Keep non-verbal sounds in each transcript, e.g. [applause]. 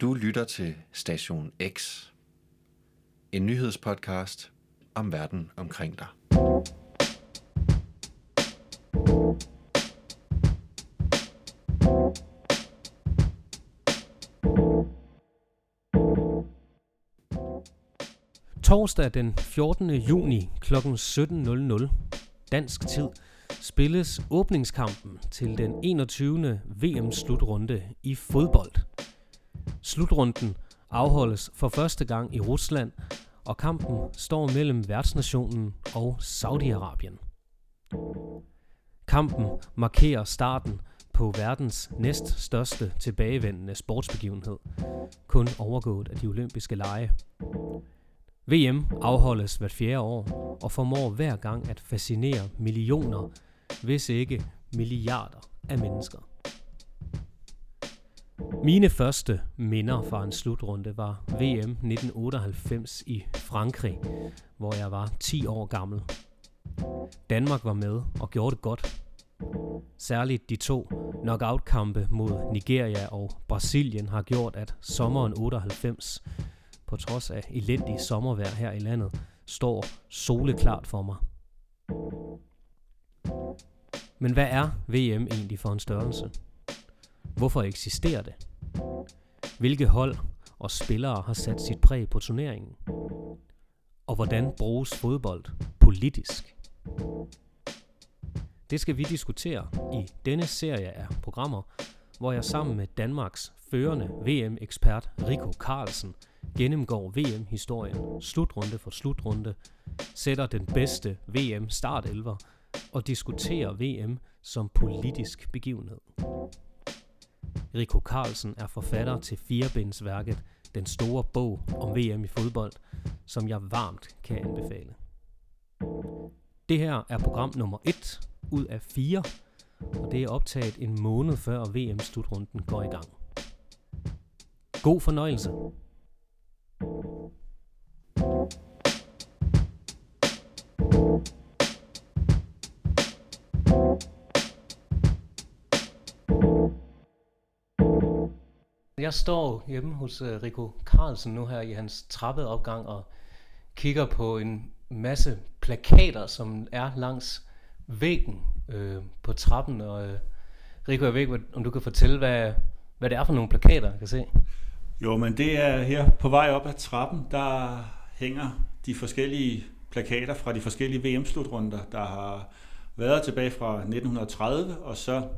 Du lytter til Station X. En nyhedspodcast om verden omkring dig. Torsdag den 14. juni kl. 17.00 dansk tid spilles åbningskampen til den 21. VM-slutrunde i fodbold. Slutrunden afholdes for første gang i Rusland, og kampen står mellem værtsnationen og Saudi-Arabien. Kampen markerer starten på verdens næststørste tilbagevendende sportsbegivenhed, kun overgået af de olympiske lege. VM afholdes hvert fjerde år og formår hver gang at fascinere millioner, hvis ikke milliarder af mennesker. Mine første minder fra en slutrunde var VM 1998 i Frankrig, hvor jeg var 10 år gammel. Danmark var med og gjorde det godt. Særligt de to knockout-kampe mod Nigeria og Brasilien har gjort, at sommeren 98, på trods af elendig sommervejr her i landet, står soleklart for mig. Men hvad er VM egentlig for en størrelse? Hvorfor eksisterer det? Hvilke hold og spillere har sat sit præg på turneringen? Og hvordan bruges fodbold politisk? Det skal vi diskutere i denne serie af programmer, hvor jeg sammen med Danmarks førende VM-ekspert Rico Carlsen gennemgår VM-historien slutrunde for slutrunde, sætter den bedste VM-startelver og diskuterer VM som politisk begivenhed. Rico Carlsen er forfatter til firebindsværket Den Store Bog om VM i fodbold, som jeg varmt kan anbefale. Det her er program nummer 1 ud af 4, og det er optaget en måned før VM-slutrunden går i gang. God fornøjelse. Jeg står hjemme hos uh, Rico Carlsen nu her i hans trappeopgang og kigger på en masse plakater, som er langs væggen øh, på trappen. Og øh, Rico, jeg ved ikke, om du kan fortælle, hvad, hvad det er for nogle plakater, jeg kan se. Jo, men det er her på vej op ad trappen, der hænger de forskellige plakater fra de forskellige VM-slutrunder, der har været tilbage fra 1930, og så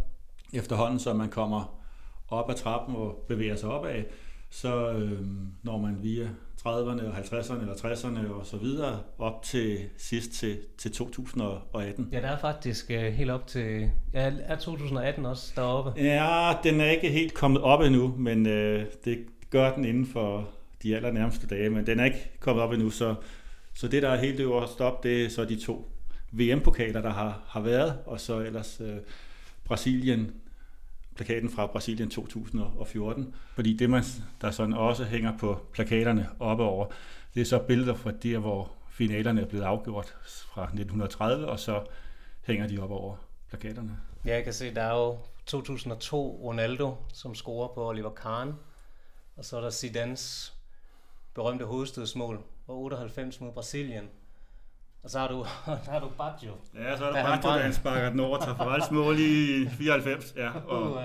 efterhånden, så man kommer op ad trappen og bevæger sig opad, så øh, når man via 30'erne og 50'erne eller 60'erne og så videre op til sidst til, til 2018. Ja, der er faktisk øh, helt op til... Ja, er 2018 også deroppe? Ja, den er ikke helt kommet op endnu, men øh, det gør den inden for de allernærmeste dage, men den er ikke kommet op endnu, så, så det, der er helt øverst op, det er så de to VM-pokaler, der har, har været, og så ellers øh, Brasilien plakaten fra Brasilien 2014. Fordi det, man, der sådan også hænger på plakaterne oppe over, det er så billeder fra der, hvor finalerne er blevet afgjort fra 1930, og så hænger de op over plakaterne. Ja, jeg kan se, der er jo 2002 Ronaldo, som scorer på Oliver Kahn, og så er der Zidanes berømte hovedstødsmål, og 98 mod Brasilien, og så har du, [laughs] der har du Baggio. Ja, så er der Baggio, der sparker den over Tafarels mål i 94. Ja, [laughs] og, uh,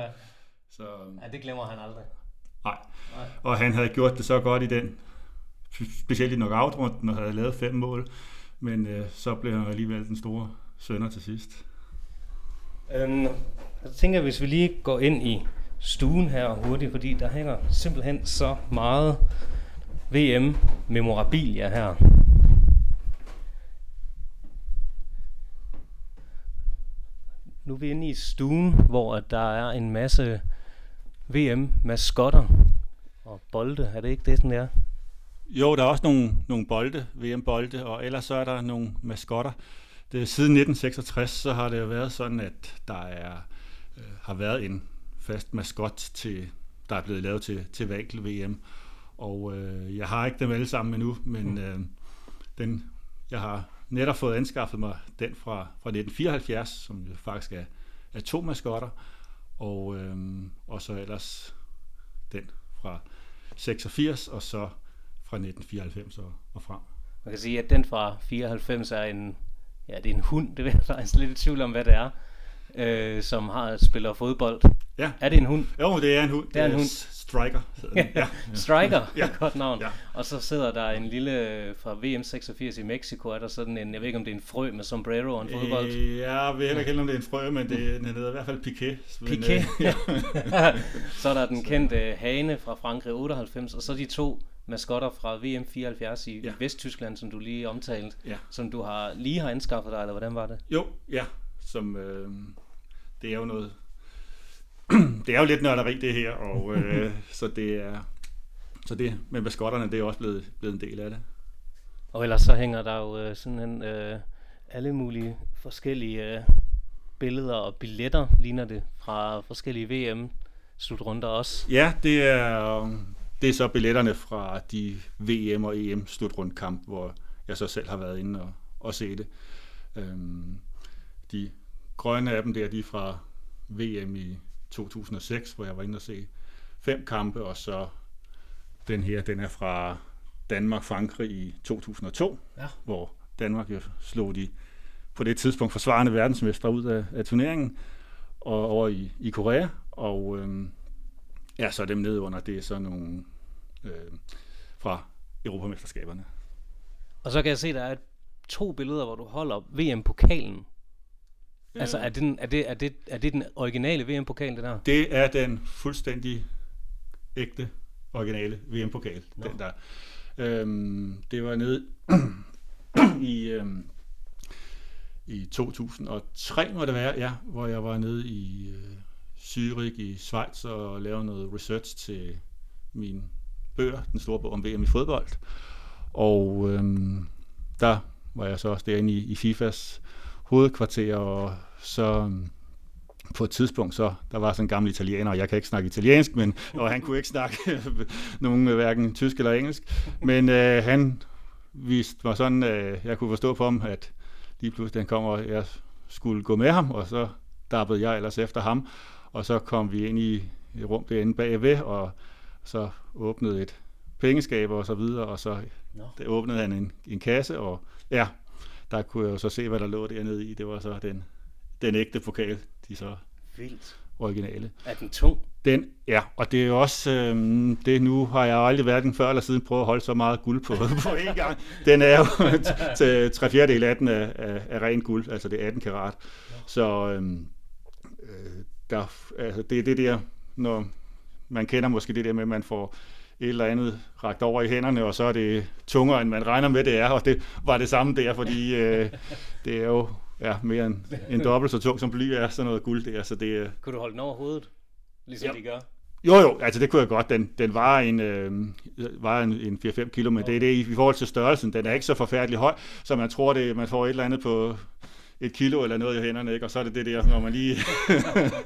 så, ja, det glemmer han aldrig. Nej. nej, og han havde gjort det så godt i den, specielt i knockout-runden, og havde lavet fem mål, men øh, så blev han alligevel den store sønder til sidst. Øhm, jeg tænker, hvis vi lige går ind i stuen her hurtigt, fordi der hænger simpelthen så meget VM-memorabilia her. Nu er vi inde i stuen, hvor der er en masse VM-maskotter og bolde. Er det ikke det, den er? Jo, der er også nogle, nogle bolde, VM-bolde, og ellers så er der nogle maskotter. Det, siden 1966 så har det jo været sådan, at der er, øh, har været en fast maskot, til, der er blevet lavet til, til Vakel VM. Og øh, jeg har ikke dem alle sammen endnu, men mm. øh, den, jeg har netop fået anskaffet mig den fra, fra 1974, som jo faktisk er, er to maskotter, og, øhm, og så ellers den fra 86, og så fra 1994 og, og frem. Man kan sige, at den fra 94 er en, ja, det er en hund, det er jeg faktisk lidt i tvivl om, hvad det er, øh, som har spiller fodbold. Ja. Er det en hund? Jo, det er en hund. Det er en hund. Striker. Ja. [laughs] Striker, Ja. [laughs] godt navn. Ja. Og så sidder der en lille, fra VM 86 i Mexico, er der sådan en, jeg ved ikke om det er en frø med sombrero og en fodbold. Øh, ja, jeg ved heller ikke om det er en frø, men det, den hedder i hvert fald Piqué. Piqué. øh, [laughs] ja. så er der den kendte hane fra Frankrig 98, og så de to maskotter fra VM 74 i ja. Vesttyskland, som du lige omtalte, Ja. som du har lige har anskaffet dig, eller hvordan var det? Jo, ja. Som, øh, det er jo noget... [clears throat] det er jo lidt nørderi, det her, og [laughs] øh, så det er... Så det med maskotterne, det er også blevet, blevet en del af det. Og ellers så hænger der jo øh, sådan en, øh, alle mulige forskellige øh, billeder og billetter, ligner det, fra forskellige VM-slutrunder også. Ja, det er, det er så billetterne fra de VM og EM slutrundkamp, hvor jeg så selv har været inde og, og se det. Øhm, de grønne af dem der, de er fra VM i 2006, hvor jeg var inde og se fem kampe, og så den her, den er fra Danmark-Frankrig i 2002, Ja. hvor Danmark jo slog de på det tidspunkt forsvarende verdensmestre ud af, af turneringen, og over i, i Korea, og øhm, ja, så dem nede under, det er så nogle øh, fra Europamesterskaberne. Og så kan jeg se, der er to billeder, hvor du holder VM-pokalen. Altså, er det, den, er, det, er, det, er det den originale VM-pokal, det der? Det er den fuldstændig ægte, originale VM-pokal. Nå. Den der. Øhm, det var nede [clears throat] i, øhm, i 2003, må det være, ja, hvor jeg var nede i øh, Zürich i Schweiz og lavede noget research til min bøger, den store bog om VM i fodbold. Og øhm, der var jeg så også derinde i, i FIFAs hovedkvarter, og så øhm, på et tidspunkt så, der var sådan en gammel italiener, og jeg kan ikke snakke italiensk, men, og han kunne ikke snakke [laughs] nogen øh, hverken tysk eller engelsk, men øh, han viste mig sådan, øh, jeg kunne forstå på ham, at lige pludselig han kom, og jeg skulle gå med ham, og så dappede jeg ellers efter ham, og så kom vi ind i et rum derinde bagved, og så åbnede et pengeskab og så videre, og så Nå. der åbnede han en, en kasse, og ja, der kunne jeg jo så se, hvad der lå dernede i. Det var så den, den ægte pokal, de så Vildt. originale. Er den tung? Den, ja, og det er jo også, øhm, det nu har jeg aldrig hverken før eller siden prøvet at holde så meget guld på, [laughs] på én gang. Den er jo til tre fjerdedel af den af, af, af ren guld, altså det er 18 karat. Så øhm, øh, der, altså det er det der, når man kender måske det der med, at man får et eller andet ragt over i hænderne, og så er det tungere, end man regner med, det er, og det var det samme der, fordi øh, det er jo ja, mere end, end dobbelt så tung som bly er, sådan noget guld der, så det er, Kunne du holde den over hovedet? Ligesom Ja. de gør. jo, jo, altså det kunne jeg godt. Den, den var en, øh, var en, en 4-5 kilo, men det er det i, i forhold til størrelsen. Den er ikke så forfærdelig høj, så man tror, det, man får et eller andet på et kilo eller noget i hænderne, ikke? og så er det det der, når man lige...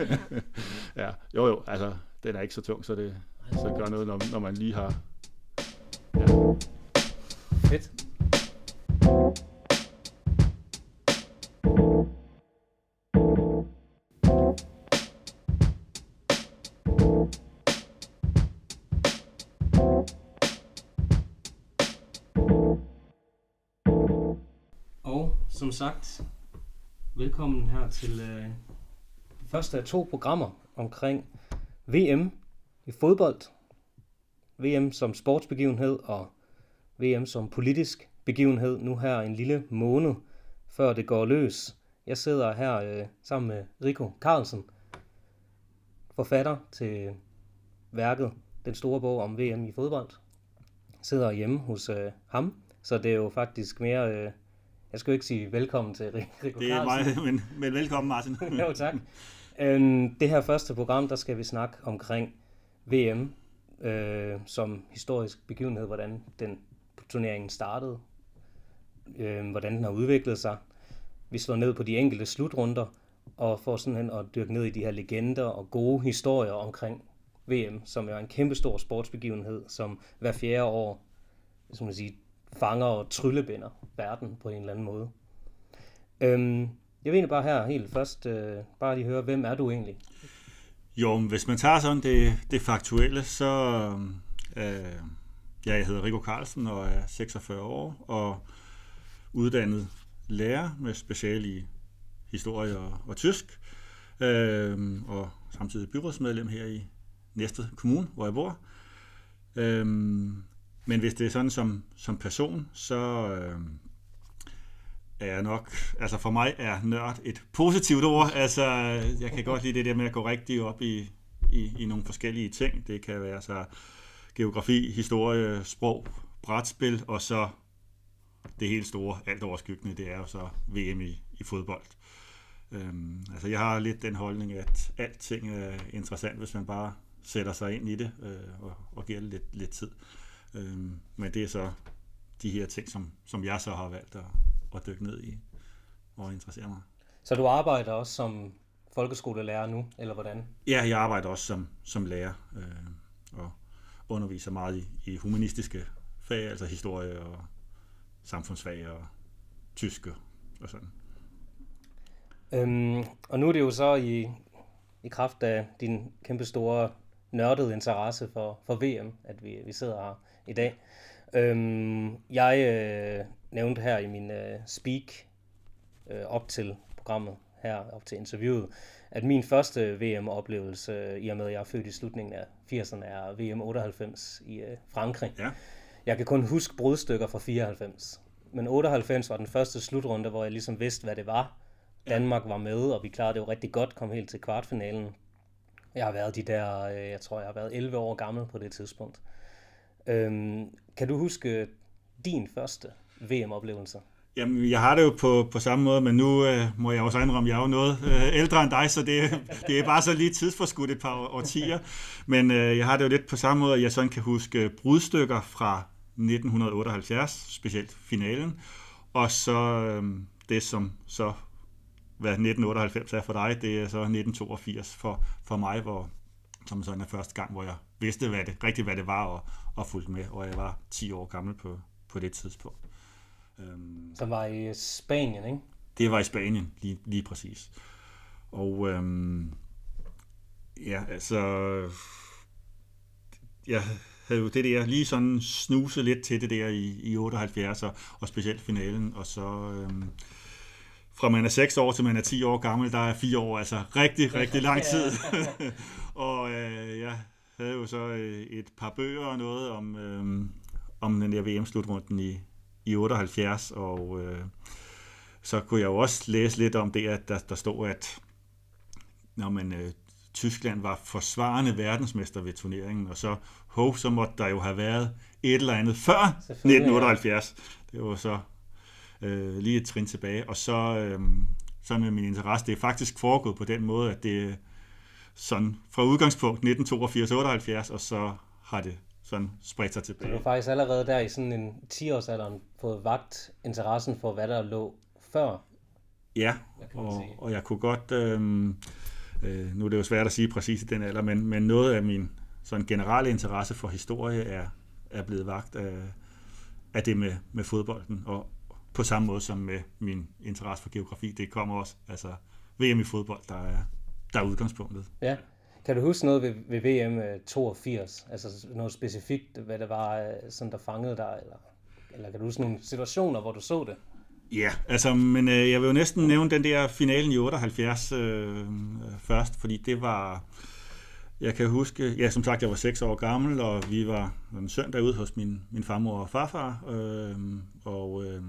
[laughs] ja, jo jo, altså den er ikke så tung, så det, så det gør noget, når, når man lige har... Ja. Fedt. Og som sagt, velkommen her til øh, første af to programmer omkring VM i fodbold. VM som sportsbegivenhed og VM som politisk begivenhed nu her en lille måned før det går løs. Jeg sidder her øh, sammen med Rico Carlsen, forfatter til værket Den store bog om VM i fodbold. Sidder hjemme hos øh, ham, så det er jo faktisk mere... Øh, jeg skal jo ikke sige velkommen til Ri- Rico Det er Carlsen. mig, [laughs] men, men velkommen Martin. [laughs] jo, tak. Øhm, det her første program, der skal vi snakke omkring VM øh, som historisk begivenhed, hvordan den turneringen startede, øh, hvordan den har udviklet sig. Vi slår ned på de enkelte slutrunder, og får sådan at dykke ned i de her legender og gode historier omkring VM, som er en kæmpe stor sportsbegivenhed, som hver fjerde år som man sige, fanger og tryllebinder verden på en eller anden måde. Øhm, jeg vil egentlig bare her helt først øh, bare lige høre, hvem er du egentlig? Jo, men hvis man tager sådan det, det faktuelle, så Øh, ja, jeg hedder Rico Carlsen og er 46 år og uddannet lærer med special i historie og, og tysk. Øh, og samtidig byrådsmedlem her i Næstved Kommune, hvor jeg bor. Øh, men hvis det er sådan som, som person, så øh, er jeg nok, altså for mig er nørd et positivt ord. Altså, jeg kan godt lide det der med at gå rigtig op i, i, i nogle forskellige ting. Det kan være så geografi, historie, sprog, brætspil, og så det helt store, alt overskyggende, det er jo så VM i, i fodbold. Øhm, altså jeg har lidt den holdning, at alting er interessant, hvis man bare sætter sig ind i det øh, og, og giver det lidt, lidt tid. Øhm, men det er så de her ting, som, som jeg så har valgt at, at dykke ned i og interessere mig. Så du arbejder også som folkeskolelærer nu, eller hvordan? Ja, jeg arbejder også som, som lærer øh, og underviser meget i, i humanistiske fag, altså historie og samfundsfag og tyske og sådan. Øhm, og nu er det jo så i, i kraft af din kæmpe store nørdede interesse for, for VM, at vi, vi sidder her i dag. Øhm, jeg øh, nævnte her i min øh, speak øh, op til programmet, her op til interviewet, at min første VM-oplevelse, øh, i og med at jeg er født i slutningen af 80'erne, er VM 98 i øh, Frankrig. Ja. Jeg kan kun huske brudstykker fra 94. Men 98 var den første slutrunde, hvor jeg ligesom vidste, hvad det var. Danmark var med, og vi klarede det jo rigtig godt, kom helt til kvartfinalen. Jeg har været de der, øh, jeg tror, jeg har været 11 år gammel på det tidspunkt. Øhm, kan du huske din første VM-oplevelser? Jamen, jeg har det jo på, på samme måde, men nu øh, må jeg også indrømme, at jeg er jo noget øh, ældre end dig, så det, det er bare så lige tidsforskudt et par årtier. Men øh, jeg har det jo lidt på samme måde, at jeg sådan kan huske brudstykker fra 1978, specielt finalen, og så øh, det, som så hvad 1998 er for dig, det er så 1982 for, for mig, hvor, som sådan er første gang, hvor jeg vidste hvad det, rigtigt, hvad det var, og, og fulgte med, og jeg var 10 år gammel på, på det tidspunkt. Øhm, så var i Spanien, ikke? Det var i Spanien, lige, lige præcis. Og øhm, ja, altså, jeg havde jo det der lige sådan snuset lidt til det der i, i 78, og, og specielt finalen, og så øhm, fra man er 6 år til man er 10 år gammel, der er 4 år, altså rigtig, rigtig lang [laughs] tid. [laughs] og øh, jeg havde jo så øh, et par bøger og noget om, øh, om den der VM-slutrunden i, i 78, og øh, så kunne jeg jo også læse lidt om det, at der, der stod, at når man, øh, Tyskland var forsvarende verdensmester ved turneringen, og så, ho, så måtte der jo have været et eller andet før 1978. Det var så øh, lige et trin tilbage. Og så, øh, sådan med min interesse, det er faktisk foregået på den måde, at det sådan fra udgangspunkt 1982-78, og så har det sådan spredt sig tilbage. Du faktisk allerede der i sådan en 10-årsalderen fået vagt interessen for, hvad der lå før? Ja, og, og jeg kunne godt, øh, øh, nu er det jo svært at sige præcis i den alder, men, men noget af min sådan generelle interesse for historie er, er blevet vagt af, af det med, med fodbolden, og, på samme måde som med min interesse for geografi. Det kommer også, altså VM i fodbold, der er, der er udgangspunktet. Ja. Kan du huske noget ved, ved VM 82? Øh, altså noget specifikt, hvad det var, øh, sådan der fangede dig? Eller, eller kan du huske nogle situationer, hvor du så det? Ja, altså, men øh, jeg vil jo næsten nævne den der finalen i 78 øh, øh, først, fordi det var, jeg kan huske, ja, som sagt, jeg var 6 år gammel, og vi var en søndag ude hos min, min farmor og farfar, øh, og øh,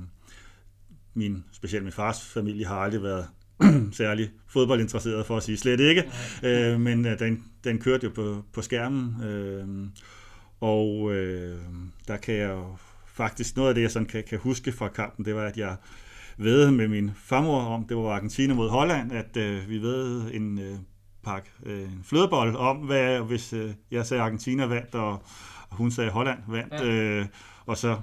min, specielt min fars familie har aldrig været [clears throat] særlig fodboldinteresseret for at sige slet ikke, øh, men øh, den, den kørte jo på, på skærmen, øh, og øh, der kan jeg jo faktisk, noget af det jeg sådan kan, kan huske fra kampen, det var, at jeg ved med min farmor om, det var Argentina mod Holland, at øh, vi ved en øh, pakke øh, en flødebold om, hvad, hvis øh, jeg sagde Argentina vandt, og, og hun sagde Holland vandt, ja. øh, og så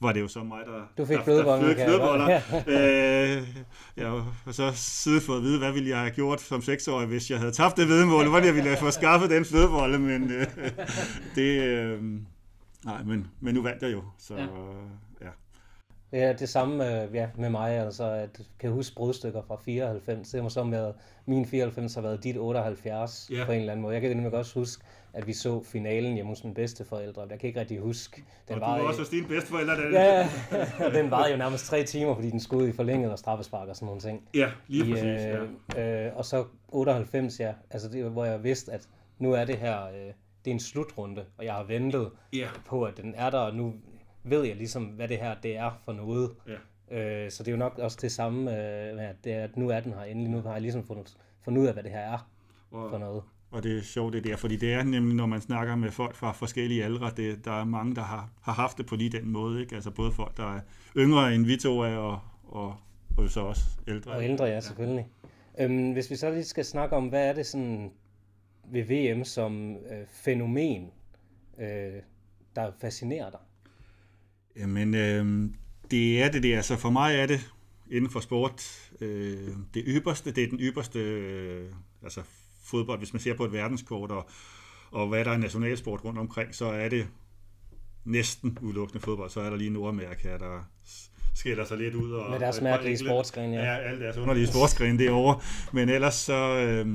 var det jo så mig, der, du fik der, flødeboller. Der flødeboller. [laughs] øh, ja, og så siden for at vide, hvad ville jeg have gjort som seksårig, hvis jeg havde tabt det vedmål, hvordan jeg ville have fået skaffet den flødebolle, men øh, [laughs] det, øh, nej, men, men nu vandt jeg jo, så ja. Ja. Det samme øh, ja, med mig, altså at kan jeg huske brudstykker fra 94. Det må så med, min 94 har været dit 78 Ja. på en eller anden måde. Jeg kan nemlig også huske, at vi så finalen hjemme hos mine bedsteforældre. Jeg kan ikke rigtig huske. Den og var, du var også hos dine bedsteforældre. Der... Ja, [laughs] den varede jo nærmest tre timer, fordi den skulle ud i forlænget og straffespark og sådan nogle ting. ja lige I, præcis. ja. øh, øh, og så 98, ja. Altså det, var, hvor jeg vidste, at nu er det her, øh, det er en slutrunde, og jeg har ventet Ja. på, at den er der, og nu ved jeg ligesom, hvad det her det er for noget. Ja. Øh, så det er jo nok også det samme, øh, med, at, det er, at nu er den her endelig. Nu har jeg ligesom fundet, fundet ud af, hvad det her er for Og, noget. og det er sjovt det der, fordi det er nemlig, når man snakker med folk fra forskellige aldre, det, der er mange, der har, har haft det på lige den måde. Ikke? Altså både folk, der er yngre end vi to er, og, og, og så også ældre. Og ældre, ja, selvfølgelig. Øhm, hvis vi så lige skal snakke om, hvad er det sådan ved VM som øh, fænomen, øh, der fascinerer dig? Jamen, øh, det er det der. Altså for mig er det inden for sport øh, det ypperste. Det er den ypperste øh, altså fodbold. Hvis man ser på et verdenskort og, og hvad der er nationalsport rundt omkring, så er det næsten udelukkende fodbold. Så er der lige Nordamerika, der skiller sig lidt ud. Og, Med deres mærkelige sportsgrene, ja. Ja, alle deres underlige sportsgrene derovre. Men ellers så, øh,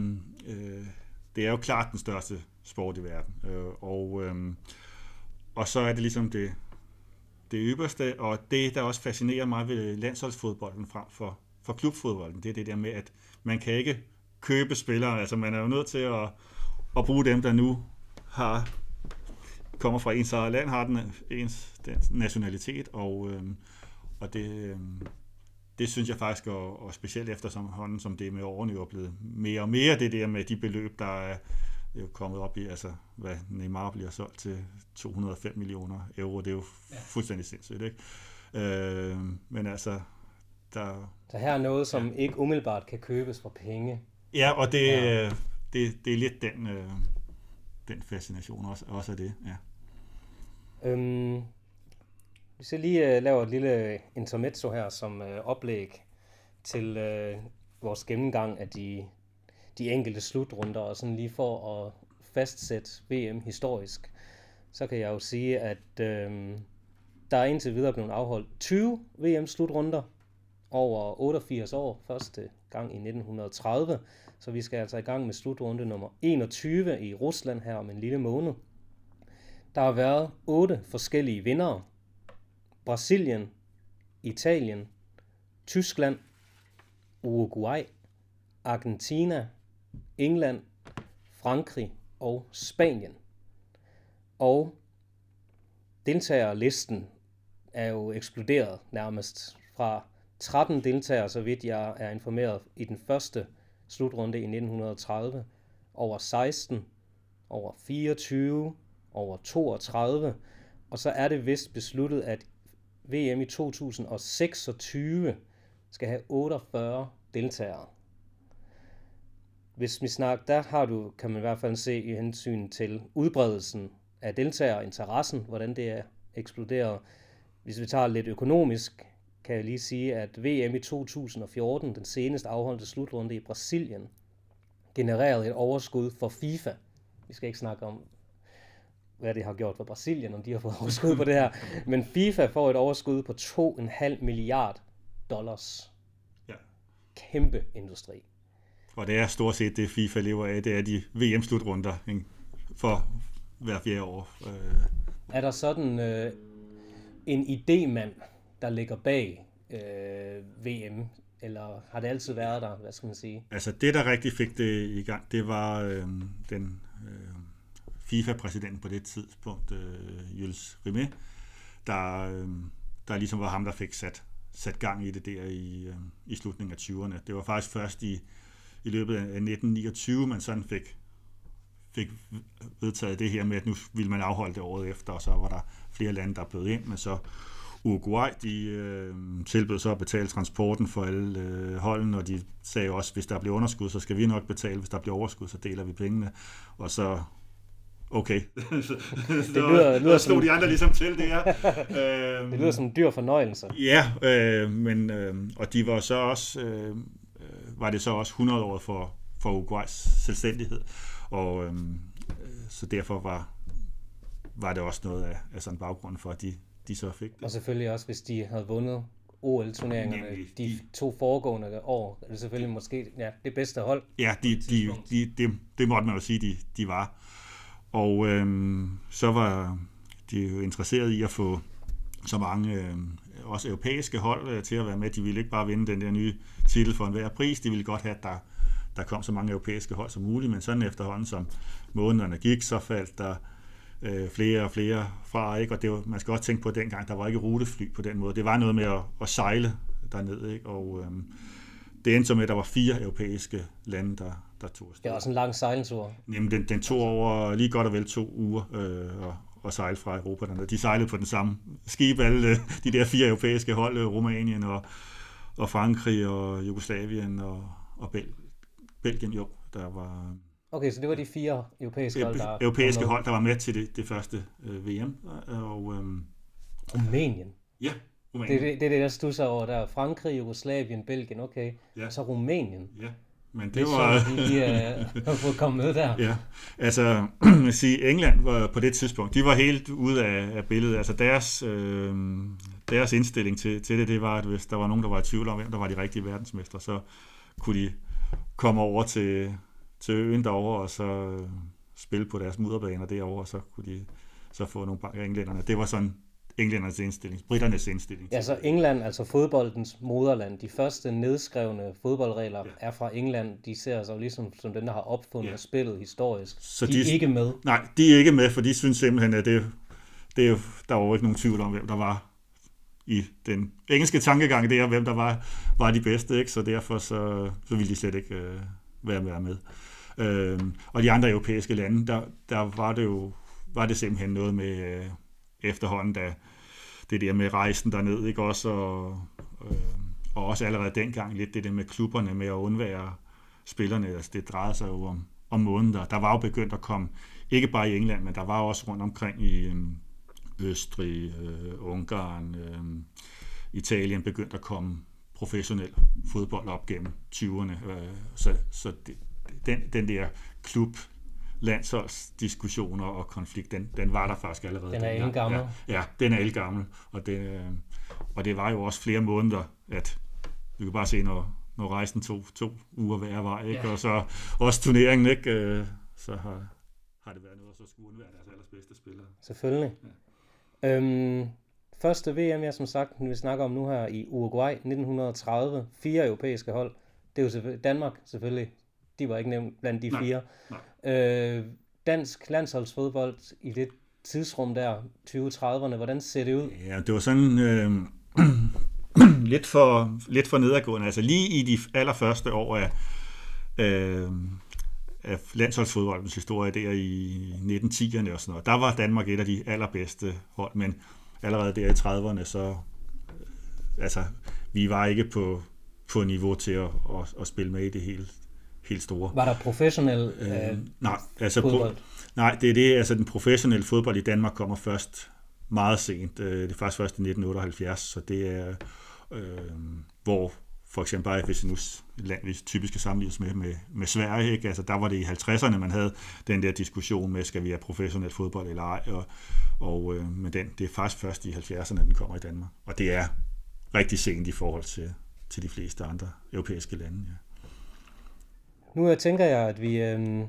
øh, det er jo klart den største sport i verden. Øh, og, øh, og så er det ligesom det, det ypperste, og det, der også fascinerer mig ved landsholdsfodbolden frem for, for klubfodbolden, det er det der med, at man kan ikke købe spillere, altså man er jo nødt til at, at bruge dem, der nu har kommer fra ens eget land, har den ens den nationalitet, og, øhm, og det, øhm, det synes jeg faktisk, og, og specielt efter som hånden, som det med årene jo er blevet mere og mere det der med de beløb, der er jo kommet op i, altså hvad Neymar bliver solgt til 205 millioner euro, det er jo ja. fuldstændig sindssygt, ikke? Øh, men altså, der, Så her er noget, som ja. ikke umiddelbart kan købes for penge. ja, og det, Ja. ja. det, det er lidt den, øh, den fascination også, også af det, ja. Øhm, hvis jeg lige øh, laver et lille intermezzo her som øh, oplæg til øh, vores gennemgang af de, de enkelte slutrunder, og sådan lige for at fastsætte VM historisk, så kan jeg jo sige, at øh, der er indtil videre blevet afholdt 20 VM-slutrunder over 88 år, første gang i 1930, så vi skal altså i gang med slutrunde nummer 21 i Rusland her om en lille måned. Der har været otte forskellige vindere. Brasilien, Italien, Tyskland, Uruguay, Argentina, England, Frankrig og Spanien. Og deltagerlisten er jo eksploderet nærmest fra 13 deltagere, så vidt jeg er informeret, i den første slutrunde i 1930, over 16, over 24, over 32, og så er det vist besluttet, at VM i 2026 skal have 48 deltagere. Hvis vi snakker, der har du, kan man i hvert fald se i hensyn til udbredelsen af deltagere og interessen, hvordan det er eksploderet. Hvis vi tager lidt økonomisk, kan jeg lige sige, at VM i 2014, den seneste afholdte slutrunde i Brasilien, genererede et overskud for FIFA. Vi skal ikke snakke om, hvad det har gjort for Brasilien, om de har fået overskud på det her. [laughs] Men FIFA får et overskud på 2,5 milliard dollars. Ja. Kæmpe industri. Og det er stort set det, FIFA lever af, det er de VM-slutrunder ikke? for hver fjerde år. Øh, Er der sådan øh, en idémand, der ligger bag øh, VM, eller har det altid været der, hvad skal man sige? altså det, der rigtig fik det i gang, det var øh, den øh, FIFA-præsident på det tidspunkt, øh, Jules Rimet, der, øh, der ligesom var ham, der fik sat, sat gang i det der i, øh, i slutningen af 20'erne. Det var faktisk først i, i løbet af 1929, man sådan fik, fik vedtaget det her med, at nu ville man afholde det året efter, og så var der flere lande, der bød ind, men så Uruguay, de øh, tilbød så at betale transporten for alle øh, holdene, og de sagde også, hvis der bliver underskud, så skal vi nok betale, hvis der bliver overskud, så deler vi pengene, og så okay. [laughs] så, det lyder- så lyder slog som- de andre ligesom til det her. [laughs] øhm, Det lyder som en dyr fornøjelse. Ja, øh, men, øh, og de var så også, øh, var det så også 100 år for, for Uruguays selvstændighed, og øh, øh, så derfor var, var det også noget af, af sådan baggrunden for, at de, de så fik det. Og selvfølgelig også, hvis de havde vundet OL-turneringerne Nemlig, de, de- to foregående år, er det selvfølgelig måske ja, det bedste hold. Ja, de, de, de, det, det måtte man jo sige, de, de var. Og øhm, så var de jo interesseret i at få så mange øhm, også europæiske hold øh, til at være med. De ville ikke bare vinde den der nye titel for enhver pris. De ville godt have, at der, der kom så mange europæiske hold som muligt. Men sådan efterhånden, som månederne gik, så faldt der øh, flere og flere fra. Ikke? Og det var, man skal også tænke på, at dengang der var ikke rutefly på den måde. Det var noget med at, at sejle derned. Ikke? Og øhm, det endte så med, at der var fire europæiske lande, der, der tog afsted. Det er også en lang sejltur. Jamen, den, den tog over lige godt og vel to uger øh, og, og sejle fra Europa. Dernede. De sejlede på den samme skib, alle øh, de der fire europæiske hold, øh, Rumænien og, og Frankrig og Jugoslavien og, og Bel, Belgien, jo, der var Okay, så det var de fire europæiske hold, der europæiske med. hold, der var med til det, det første øh, VM. Og, øh, Rumænien. ja, Det, Rumænien. er det, det er det, der stusser over der. Frankrig, Jugoslavien, Belgien, okay. Ja. Og så Rumænien. Ja, men Det det var... at de uh, har fået komme med der. Ja, altså [clears throat] man sige, England var på det tidspunkt, de var helt ude af, af billedet. Altså deres, øh, deres indstilling til, til det, det var, at hvis der var nogen, der var i tvivl om, hvem der var de rigtige verdensmestre, så kunne de komme over til, til øen derovre og så øh, spille på deres mudderbaner derovre, og så kunne de så få nogle banker englænderne. Det var sådan englændernes indstilling, britternes indstilling. Ja, så England, altså fodboldens moderland. De første nedskrevne fodboldregler Ja. er fra England. De ser sig jo ligesom som dem, der har opfundet Ja. spillet historisk. Så de, de- er ikke med. Nej, de er ikke med, for de synes simpelthen, at det, det er der var jo ikke nogen tvivl om, hvem der var i den engelske tankegang, det er, hvem der var, var de bedste, ikke? så derfor så, så ville de slet ikke øh, være, være med. Øh, og de andre europæiske lande, der, der var det jo var det simpelthen noget med øh, efterhånden, da det der med rejsen derned, ikke også, og, øh, og også allerede dengang lidt det der med klubberne med at undvære spillerne, altså det drejede sig jo om, om måneder. Der var jo begyndt at komme, ikke bare i England, men der var også rundt omkring i øh, Østrig, øh, Ungarn, øh, Italien begyndt at komme professionel fodbold op gennem 20'erne. Øh, så så det, den, den der klub landsholdsdiskussioner og konflikt, den, den var der faktisk allerede. Den er dengang. ældgammel. Ja, ja, den er gammel, og det, øh, og det var jo også flere måneder, at vi kan bare se, når, når rejsen tog to uger hver vej, ikke? Ja. og så også turneringen, ikke? Øh, så har, har det været noget, så skulle undvære deres allerbedste spillere. Selvfølgelig. Ja. Øhm, første VM, jeg som sagt, vi snakker om nu her i Uruguay 1930. Fire europæiske hold. Det er jo selvfølgelig Danmark selvfølgelig. De var ikke nævnt blandt de Nej, fire. Øh, dansk landsholdsfodbold i det tidsrum der, 2030'erne, hvordan ser det ud? Ja, det var sådan øh, [clears throat] lidt, for, lidt for nedadgående. Altså lige i de allerførste år af, øh, af landsholdsfodboldens historie der i 1910'erne og sådan noget, der var Danmark et af de allerbedste hold, men allerede der i 30'erne, så øh, altså, vi var ikke på, på niveau til at, at, at spille med i det helt, helt store. Var der professionel øh, Øh, nej, altså fodbold? Pro, nej, det er det, altså den professionelle fodbold i Danmark kommer først meget sent. Øh, Det er faktisk først i 1978, så det er, øh, hvor for eksempel bare, hvis vi nu land, vi typisk skal sammenlignes med, med, med Sverige, ikke? Altså, der var det i 50'erne, man havde den der diskussion med, skal vi have professionel fodbold eller ej, og, og øh, men den, det er faktisk først i 70'erne, den kommer i Danmark. Og det er rigtig sent i forhold til, til de fleste andre europæiske lande. Ja. Nu øh, tænker jeg, at vi, øh, nu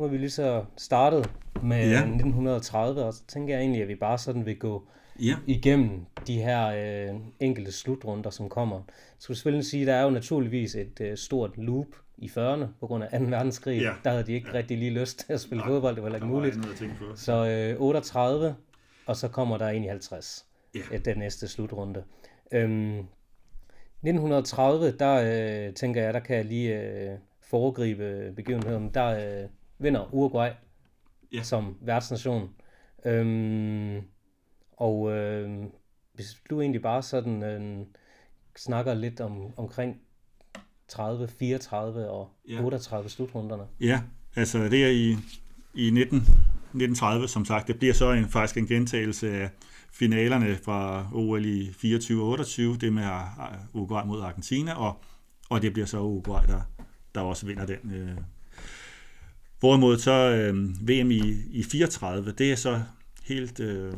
har vi lige så startet med Ja. ja. 1930, og så tænker jeg egentlig, at vi bare sådan vil gå ja. igennem de her øh, enkelte slutrunder, som kommer. Jeg skulle selvfølgelig sige, at der er jo naturligvis et øh, stort loop i 40'erne på grund af 2. verdenskrig. Ja. Der havde de ikke rigtig lige lyst til at spille fodbold, det var ikke muligt. Så øh, 38, og så kommer der i 50, Ja. ja. den næste slutrunde. Øhm, 1930, der øh, tænker jeg, der kan jeg lige øh, foregribe begivenheden. Der øh, vinder Uruguay Ja. som værtsnation. Øhm, og øh, hvis du egentlig bare sådan øh, snakker lidt om, omkring 30, 34 og Ja. 38 slutrunderne. Ja, altså det er i, i 19, 1930, som sagt. Det bliver så en, faktisk en gentagelse af finalerne fra OL i 24 og 28, det med uh, Uruguay mod Argentina, og, og det bliver så Uruguay, der, der også vinder den. Øh. Hvorimod så øh, VM i, i 34, det er så helt, øh,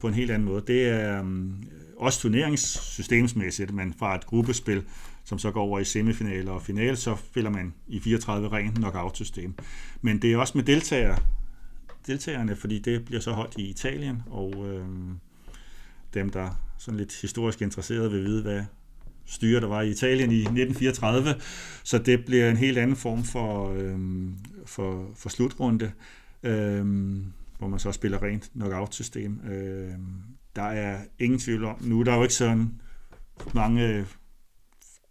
på en helt anden måde. Det er øh, også turneringssystemsmæssigt, men fra et gruppespil, som så går over i semifinaler og finale, så spiller man i 34 ren knockout-system. Men det er også med deltagere, deltagerne, fordi det bliver så holdt i Italien, og øh, dem, der sådan lidt historisk interesserede, vil vide, hvad styre, der var i Italien i 1934. Så det bliver en helt anden form for, øh, for, for slutrunde, øh, hvor man så spiller rent knockout-system. Øh, der er ingen tvivl om, nu er der jo ikke sådan mange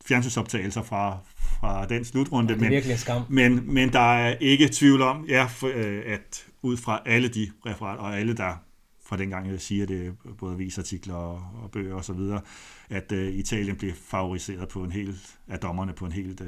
fjernsynsoptagelser fra, fra den slutrunde. Det er virkelig en skam. Men, men der er ikke tvivl om, ja, for, øh, at ud fra alle de referater, og alle der fra dengang jeg siger det, både avisartikler og, og bøger og så videre, at uh, Italien blev favoriseret på en helt, af dommerne på en helt uh,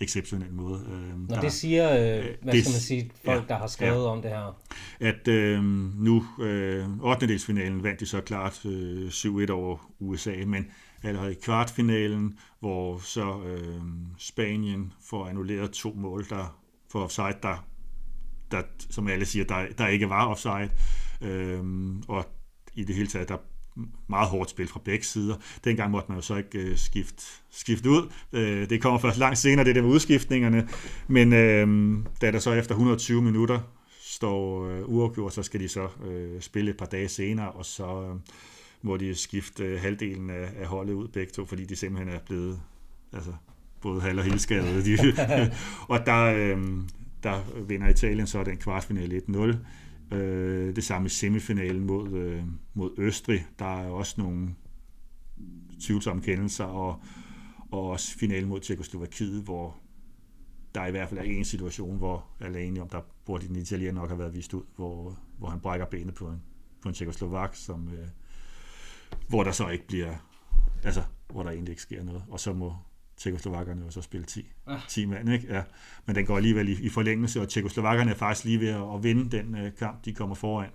exceptionel måde. Uh, Når der, det siger, uh, hvad det, skal man sige, folk, ja, der har skrevet ja, om det her? At uh, nu, uh, 8. delsfinalen vandt de så klart uh, 7-1 over USA, men allerede i kvartfinalen, hvor så uh, Spanien får annulleret to mål, der for offside, der, der som alle siger, der, der ikke var offside. Øhm, og i det hele taget, der meget hårdt spil fra begge sider. Dengang måtte man jo så ikke øh, skifte, skifte ud. Øh, det kommer først langt senere, det der med udskiftningerne. Men øh, da der så efter 120 minutter står øh, uafgjort, så skal de så øh, spille et par dage senere, og så øh, må de skifte øh, halvdelen af, af holdet ud begge to, fordi de simpelthen er blevet altså, både halv- og helskadede. De, [laughs] og der, øh, der vinder Italien så den kvartfinale 1-0. Øh, det samme i semifinalen mod, øh, mod Østrig. Der er også nogle tvivlsomme kendelser, og, og også finalen mod Tjekoslovakiet, hvor der i hvert fald er en situation, hvor alene om, der burde den italiener nok have været vist ud, hvor, hvor han brækker benet på en, på en tjekoslovak, som, øh, hvor der så ikke bliver, altså, hvor der egentlig ikke sker noget, og så må Tjekoslovakkerne jo så spille 10, ah. 10 mand, ikke? Ja. Men den går alligevel i, i forlængelse, og Tjekoslovakkerne er faktisk lige ved at, at vinde den uh, kamp, de kommer foran.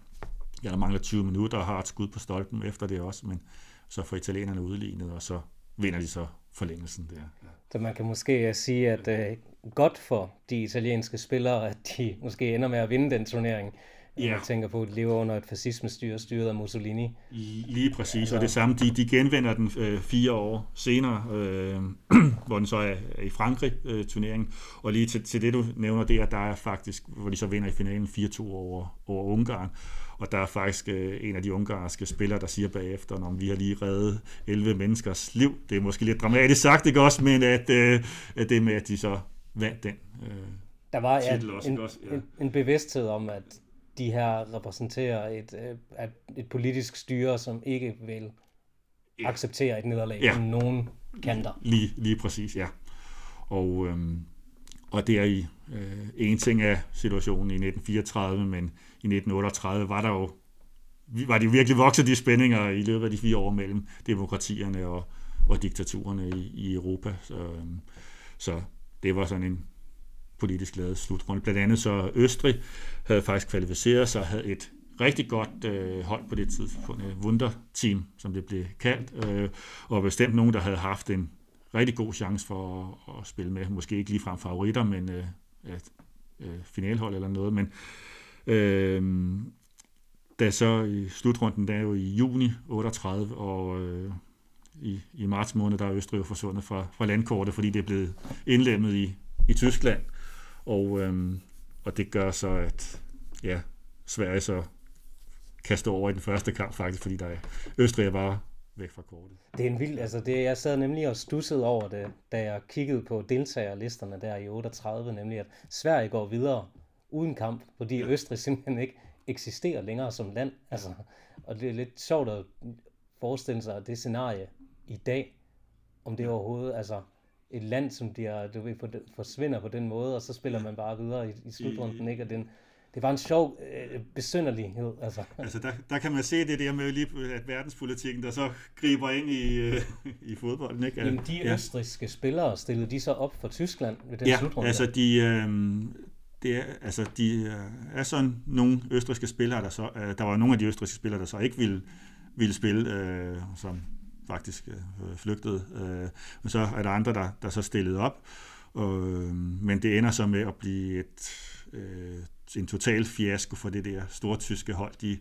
Ja, der mangler 20 minutter og har et skud på stolpen efter det også, men så får italienerne udlignet, og så vinder de så forlængelsen der. Ja. Så man kan måske sige, at uh, godt for de italienske spillere, at de måske ender med at vinde den turnering, Ja. Jeg tænker på, at de lever under et fascismestyre styret af Mussolini. Lige præcis, altså. og det samme, de, de genvender den øh, fire år senere, øh, [clears throat] hvor den så er, er i Frankrig, øh, turneringen. Og lige til, til det, du nævner der, der er faktisk, hvor de så vinder i finalen 4-2 over, over Ungarn. Og der er faktisk øh, en af de ungarske spillere, der siger bagefter, om vi har lige reddet 11 menneskers liv. Det er måske lidt dramatisk sagt, ikke også, men at, øh, at det med, at de så vandt den øh, der var ja, også, en, også, ja. en, en bevidsthed om, at de her repræsenterer et, øh, et politisk styre, som ikke vil ja. acceptere et nederlag ja. på nogen kanter. Lige, lige præcis, ja. Og, øhm, og det er i øh, en ting af situationen i 1934, men i 1938 var der jo var de virkelig vokset de spændinger i løbet af de fire år mellem demokratierne og, og diktaturerne i, i Europa. Så, øhm, så det var sådan en, politisk lavet slutrunde. Blandt andet så Østrig havde faktisk kvalificeret sig og havde et rigtig godt øh, hold på det tidspunkt, et Wunder-team, som det blev kaldt, øh, og bestemt nogen, der havde haft en rigtig god chance for at, at spille med. Måske ikke ligefrem favoritter, men øh, et øh, finalhold eller noget, men øh, da så i slutrunden, der er jo i juni 38, og øh, i, i marts måned, der er Østrig jo forsvundet fra, fra landkortet, fordi det er blevet indlemmet i, i Tyskland. Og, øhm, og det gør så, at ja, Sverige så kan stå over i den første kamp faktisk, fordi der er Østrig er bare væk fra kortet. Det er en vild, altså det, jeg sad nemlig og stussede over det, da jeg kiggede på deltagerlisterne der i 38, nemlig at Sverige går videre uden kamp, fordi ja. Østrig simpelthen ikke eksisterer længere som land. Altså, og det er lidt sjovt at forestille sig det scenarie i dag, om det overhovedet, altså et land, som de du ved, forsvinder på den måde, og så spiller man bare videre i, i slutrunden, ikke? Og den, det var en sjov øh, besynderlighed. Altså. [laughs] altså der, der kan man se det der med lige, at verdenspolitikken, der så griber ind i, øh, i fodbolden. Ikke? Jamen de ja. østriske spillere, stillede de så op for Tyskland ved den ja, slutrunde? altså de, øh, det er, altså de øh, er sådan nogle østriske spillere, der så, øh, der var nogle af de østriske spillere, der så ikke ville, ville spille, øh, som faktisk øh, flygtede. Øh, men så er der andre, der, der så stillede op. Øh, men det ender så med at blive et, øh, en total fiasko for det der store tyske hold. De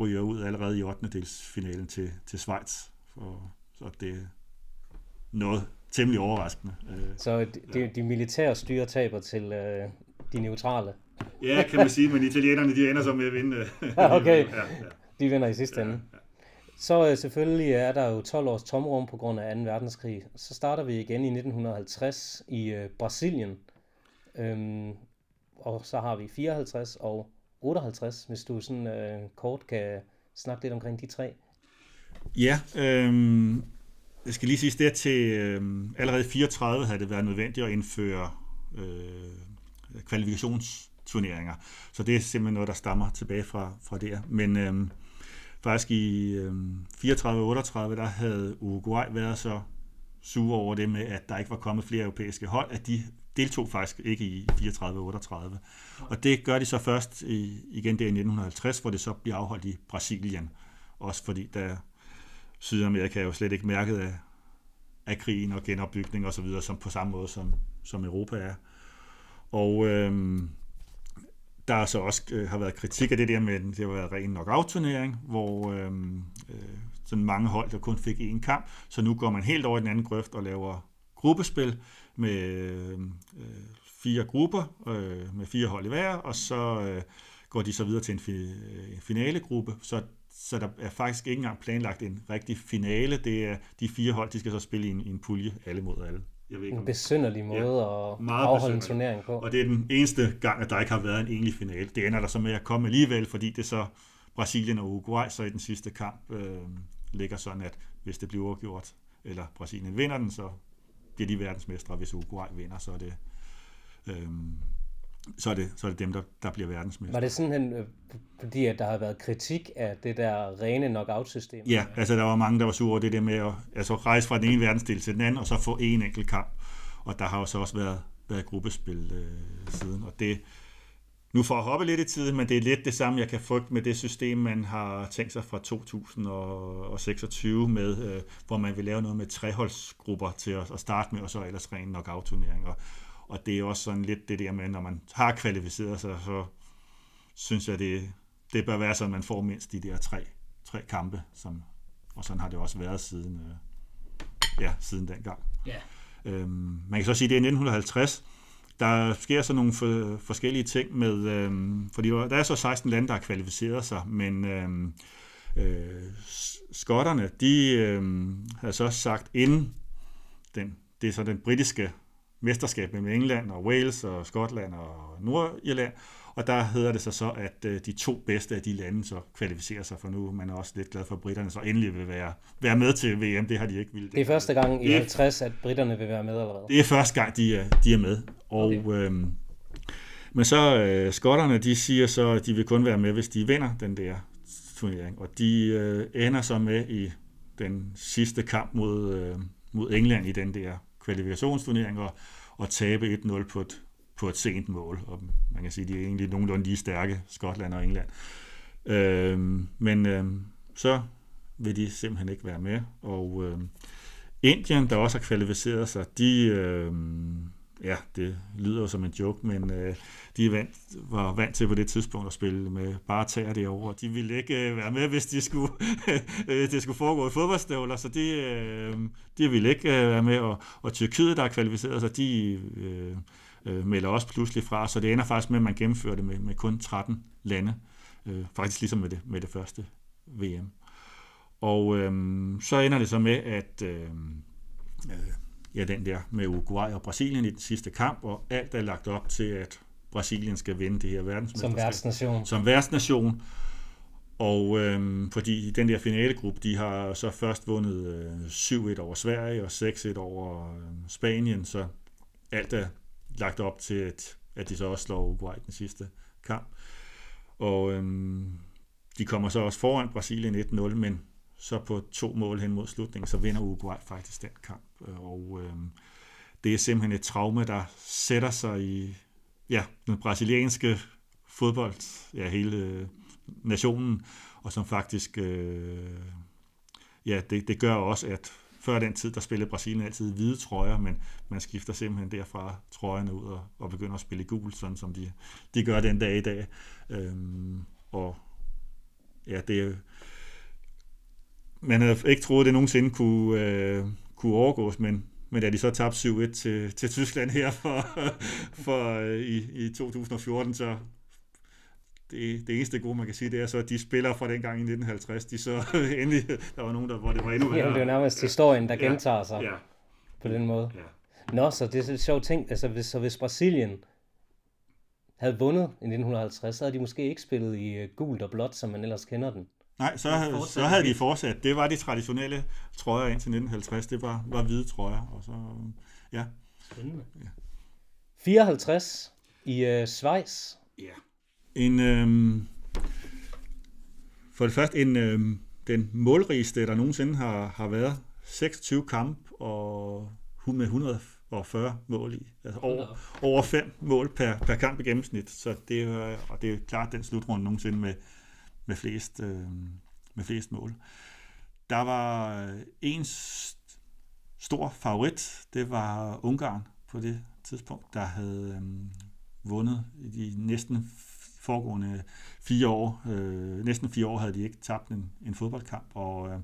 ryger ud allerede i 8. delsfinalen til, til Schweiz. For, så det er noget temmelig overraskende. Øh, Så de, de, de militære styre taber til øh, de neutrale. Ja, kan man sige, men italienerne de ender så med at vinde. [laughs] Okay. [laughs] ja, ja. De vinder i sidste ende. Så øh, selvfølgelig er der jo 12 års tomrum på grund af 2. verdenskrig. Så starter vi igen i 1950 i øh, Brasilien. Øhm, og så har vi 54 og 58, hvis du sådan øh, kort kan snakke lidt omkring de tre. Ja, øh, jeg skal lige sige det til øh, allerede 34 havde det været nødvendigt at indføre øh, kvalifikationsturneringer. Så det er simpelthen noget, der stammer tilbage fra, fra der. Men øh, faktisk i øh, 34 38, der havde Uruguay været så sure over det med, at der ikke var kommet flere europæiske hold, at de deltog faktisk ikke i 34-38. Og det gør de så først i, igen der i 1950, hvor det så bliver afholdt i Brasilien. Også fordi der Sydamerika er jo slet ikke mærket af, af krigen og genopbygning og så videre, som på samme måde som, som Europa er. Og øhm, der er så også øh, har været kritik af det der med, at det har været ren knockout-turnering, hvor øh, øh, sådan mange hold, der kun fik én kamp, så nu går man helt over i den anden grøft og laver gruppespil med øhm, øh, fire grupper øh, med fire hold i hver, og så øh, går de så videre til en, fi- øh, en finalegruppe, så så der er faktisk ikke engang planlagt en rigtig finale. Det er de fire hold, de skal så spille i en, i en pulje, alle mod alle. Jeg ved ikke, En besynderlig måde Ja, at afholde en turnering på. og det er den eneste gang, at der ikke har været en egentlig finale. Det ender der så med at komme alligevel, fordi det er så Brasilien og Uruguay, så i den sidste kamp øh, ligger sådan, at hvis det bliver uafgjort, eller Brasilien vinder den, så bliver de verdensmestre, og hvis Uruguay vinder, så er det, øh, så er det, så er det dem, der, der bliver verdensmestre. Var det sådan, øh, fordi at der har været kritik af det der rene knockout-system? Ja, altså der var mange, der var sure over det der med at altså, rejse fra den ene verdensdel til den anden, og så få en enkelt kamp. Og der har jo så også været, været gruppespil øh, siden, og det, nu for at hoppe lidt i tiden, men det er lidt det samme, jeg kan frygte med det system, man har tænkt sig fra 2026 med, øh, hvor man vil lave noget med treholdsgrupper til at, at starte med, og så ellers ren knockout-turneringer. Og det er også sådan lidt det der med, når man har kvalificeret sig, så synes jeg, det, det bør være sådan, at man får mindst de der tre, tre kampe, som, og sådan har det også været siden, øh, ja, siden dengang. Ja. Øhm, man kan så sige, at det er 1950. Der sker så nogle for, forskellige ting med, øhm, fordi der er så 16 lande, der har kvalificeret sig, men øhm, øh, skotterne, de øhm, har så sagt inden den, det er så den britiske mesterskab mellem England og Wales og Skotland og Nordirland, og der hedder det så så, at øh, de to bedste af de lande så kvalificerer sig for nu. Man er også lidt glad for, at britterne så endelig vil være, være med til VM. Det har de ikke ville. Det er første gang i Det er- 50, at britterne vil være med allerede. Det er første gang, de er, de er med. Og, okay. øhm, men så øh, skotterne, de siger så, at de vil kun være med, hvis de vinder den der turnering. Og de øh, ender så med i den sidste kamp mod, øh, mod England i den der kvalifikationsturnering og, og tabe 1-0 på et, på et sent mål. Og man kan sige, at de er egentlig nogenlunde lige stærke, Skotland og England. Øhm, men øhm, så vil de simpelthen ikke være med. Og øhm, Indien, der også har kvalificeret sig, de, øh, ja, det lyder jo som en joke, men øh, de vant, var vant til på det tidspunkt at spille med bare tager derovre. De ville ikke øh, være med, hvis de skulle, [laughs] øh, det skulle foregå i fodboldstøvler, så de, øh, de ville ikke øh, være med. Og, og Tyrkiet, der er kvalificeret sig, de øh, øh, melder også pludselig fra, så det ender faktisk med, at man gennemfører det med, med kun 13 lande. Øh, faktisk ligesom med det, med det første VM. Og øh, så ender det så med, at øh, øh, ja, den der med Uruguay og Brasilien i den sidste kamp, og alt er lagt op til, at Brasilien skal vinde det her Som verdensmesterskab. værtsnation. Som værtsnation. Og øhm, fordi den der finalegruppe, de har så først vundet øh, 7-1 over Sverige og 6-1 over øh, Spanien, så alt er lagt op til, at, at de så også slår Uruguay den sidste kamp. Og øhm, de kommer så også foran Brasilien 1-0, men så på to mål hen mod slutningen, så vinder Uruguay faktisk den kamp. Øh, og øh, det er simpelthen et traume, der sætter sig i ja, den brasilianske fodbold, ja, hele øh, nationen, og som faktisk, øh, ja, det, det gør også, at før den tid, der spillede Brasilien altid hvide trøjer, men man skifter simpelthen derfra trøjerne ud og, og begynder at spille gul, sådan som de, de gør den dag i dag. Øhm, og ja, det er man havde ikke troet, at det nogensinde kunne, øh, kunne overgås, men, men da de så tabte 7-1 til, til Tyskland her for, [laughs] for øh, i, i 2014, så det, det eneste gode, man kan sige, det er så, at de spiller fra den gang i 1950, de så [laughs] endelig, der var nogen, der, hvor det var endnu værre. Ja, det er nærmest historien, der ja, gentager sig ja. på den måde. Ja. Nå, så det er et sjovt ting. Altså, hvis, så hvis Brasilien havde vundet i 1950, så havde de måske ikke spillet i uh, gult og blåt, som man ellers kender den. Nej, så, havde, så havde de fortsat. Det var de traditionelle trøjer indtil 1950. Det var, var hvide trøjer. Og så, ja. Spændende. Ja. 54 i uh, Schweiz. Ja. En, øhm, for det første, en, øhm, den målrigeste, der nogensinde har, har været. 26 kamp og med 140 mål i. Altså over, over fem mål per, per kamp i gennemsnit. Så det, er, og det er klart den slutrunde nogensinde med, med flest, øh, med flest mål. Der var øh, en stor favorit, det var Ungarn på det tidspunkt, der havde øh, vundet i de næsten foregående fire år. Øh, næsten fire år havde de ikke tabt en, en fodboldkamp, og øh,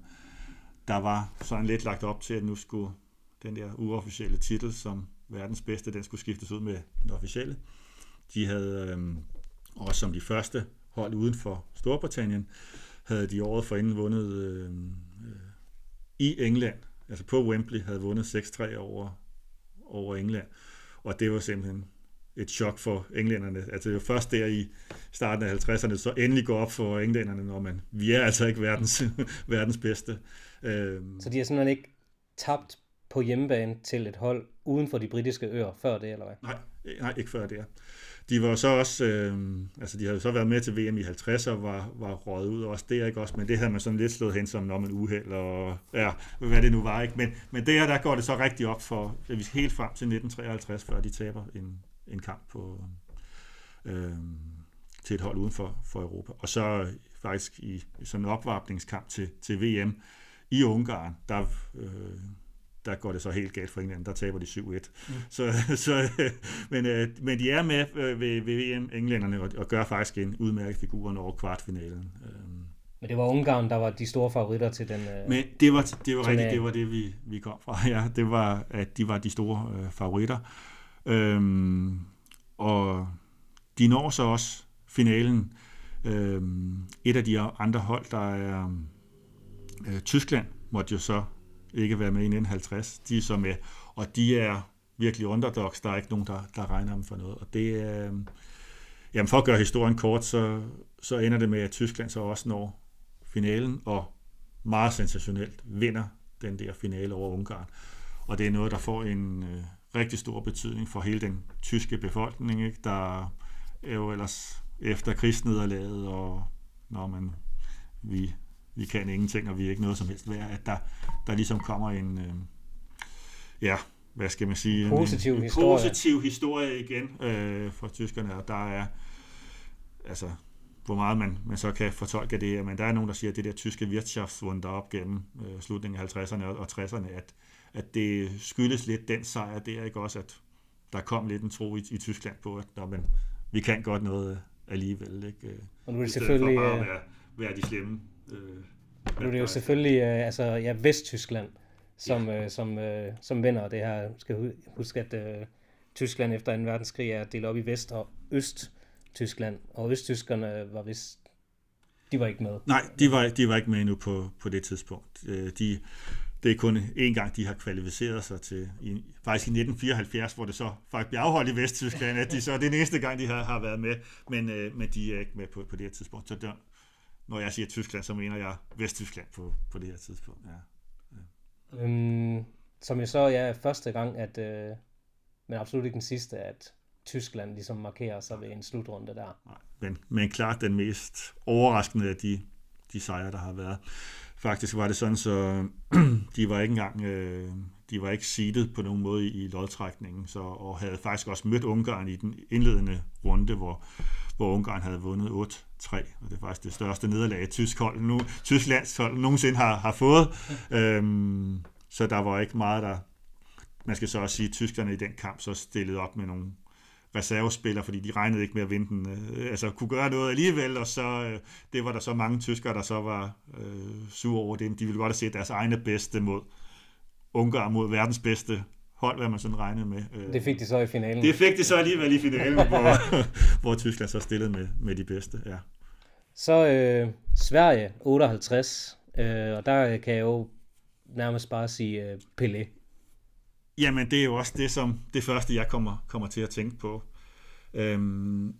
der var sådan lidt lagt op til, at nu skulle den der uofficielle titel som verdens bedste, den skulle skiftes ud med den officielle. De havde øh, også som de første hold uden for Storbritannien, havde de året forinden vundet øh, øh, i England, altså på Wembley, havde vundet 6-3 over, over England. Og det var simpelthen et chok for englænderne. Altså det var først der i starten af 50'erne, så endelig går op for englænderne, når man, vi er altså ikke verdens, [laughs] verdens bedste. Øh, så de har simpelthen ikke tabt på hjemmebane til et hold uden for de britiske øer før det, eller hvad? Nej, nej ikke før det. De var så også, øh, altså de havde så været med til VM i 50 og var, var røget ud også der, ikke også, men det havde man sådan lidt slået hen som om en uheld, og ja, hvad det nu var, ikke, men, men der, der går det så rigtig op for, vi helt frem til 1953, før de taber en, en kamp på, øh, til et hold uden for, for Europa, og så faktisk i sådan en opvarmningskamp til, til VM i Ungarn, der øh, der går det så helt galt for England. Der taber de 7-1. Mm. Så, [laughs] så, men, øh, men de er med øh, ved, ved VM, englænderne, og, og gør faktisk en udmærket figur over kvartfinalen. Øhm. Men det var Ungarn, der var de store favoritter til den øh, Men det var, det var rigtigt, det var det, vi, vi kom fra. [laughs] Ja, det var, at de var de store øh, favoritter. Øhm, og de når så også finalen. Øhm, et af de andre hold, der er øh, Tyskland, måtte jo så ikke være med i 1950. De er så med, og de er virkelig underdogs. Der er ikke nogen, der, der regner dem for noget. Og det er, øh, jamen for at gøre historien kort, så, så ender det med, at Tyskland så også når finalen, og meget sensationelt vinder den der finale over Ungarn. Og det er noget, der får en øh, rigtig stor betydning for hele den tyske befolkning, ikke? der er jo ellers efter krigsnederlaget, og når man vi vi kan ingenting, og vi er ikke noget som helst værd, at der, der ligesom kommer en, øh, ja, hvad skal man sige, positiv en, en historie. positiv historie igen øh, for tyskerne, og der er, altså, hvor meget man, man så kan fortolke det, men der er nogen, der siger, at det der tyske Wirtschaftswunder op gennem øh, slutningen af 50'erne og, og 60'erne, at, at det skyldes lidt den sejr der, ikke også, at der kom lidt en tro i, i Tyskland på, at man, vi kan godt noget alligevel, ikke? Og nu er det selvfølgelig... For bare at være, være de slemme Øh, nu er det jo selvfølgelig øh, altså, ja, Vesttyskland, som, ja. øh, som, øh, som vinder det her. skal huske, at øh, Tyskland efter 2. verdenskrig er delt op i Vest- og Øst-Tyskland, og Østtyskerne var vist de var ikke med. Nej, de var, de var ikke med endnu på, på det tidspunkt. Øh, de, det er kun én gang, de har kvalificeret sig til, i, faktisk i 1974, hvor det så faktisk bliver afholdt i Vesttyskland, at de så, det er eneste gang, de har, har været med, men, øh, men de er ikke med på, på det her tidspunkt. Så der, når jeg siger Tyskland, så mener jeg Vesttyskland på, på det her tidspunkt. Ja. ja. Øhm, som jeg så ja, første gang, at, øh, men absolut ikke den sidste, at Tyskland ligesom markerer sig ved en slutrunde der. Nej, men, men klart den mest overraskende af de, de sejre, der har været. Faktisk var det sådan, så [clears throat] de var ikke engang, øh, de var ikke seedet på nogen måde i, lodtrækningen, så, og havde faktisk også mødt Ungarn i den indledende runde, hvor, hvor Ungarn havde vundet 8-3, og det er faktisk det største nederlag, tysk, hold, nu, tysk landshold nogensinde har, har fået. øhm, så der var ikke meget, der... Man skal så også sige, at tyskerne i den kamp så stillede op med nogle reservespiller, fordi de regnede ikke med at vinde den, øh, altså kunne gøre noget alligevel, og så øh, det var der så mange tyskere, der så var øh, sure over det. De ville godt have set deres egne bedste mod Ungarn, mod verdens bedste hold, hvad man sådan regnede med. Øh, det fik de så i finalen. Det fik de så alligevel i finalen, hvor, [laughs] hvor Tyskland så stillede med, med de bedste, ja. Så øh, Sverige 58, øh, og der kan jeg jo nærmest bare sige øh, Pelé. Jamen, det er jo også det, som det første, jeg kommer, kommer til at tænke på. Øhm,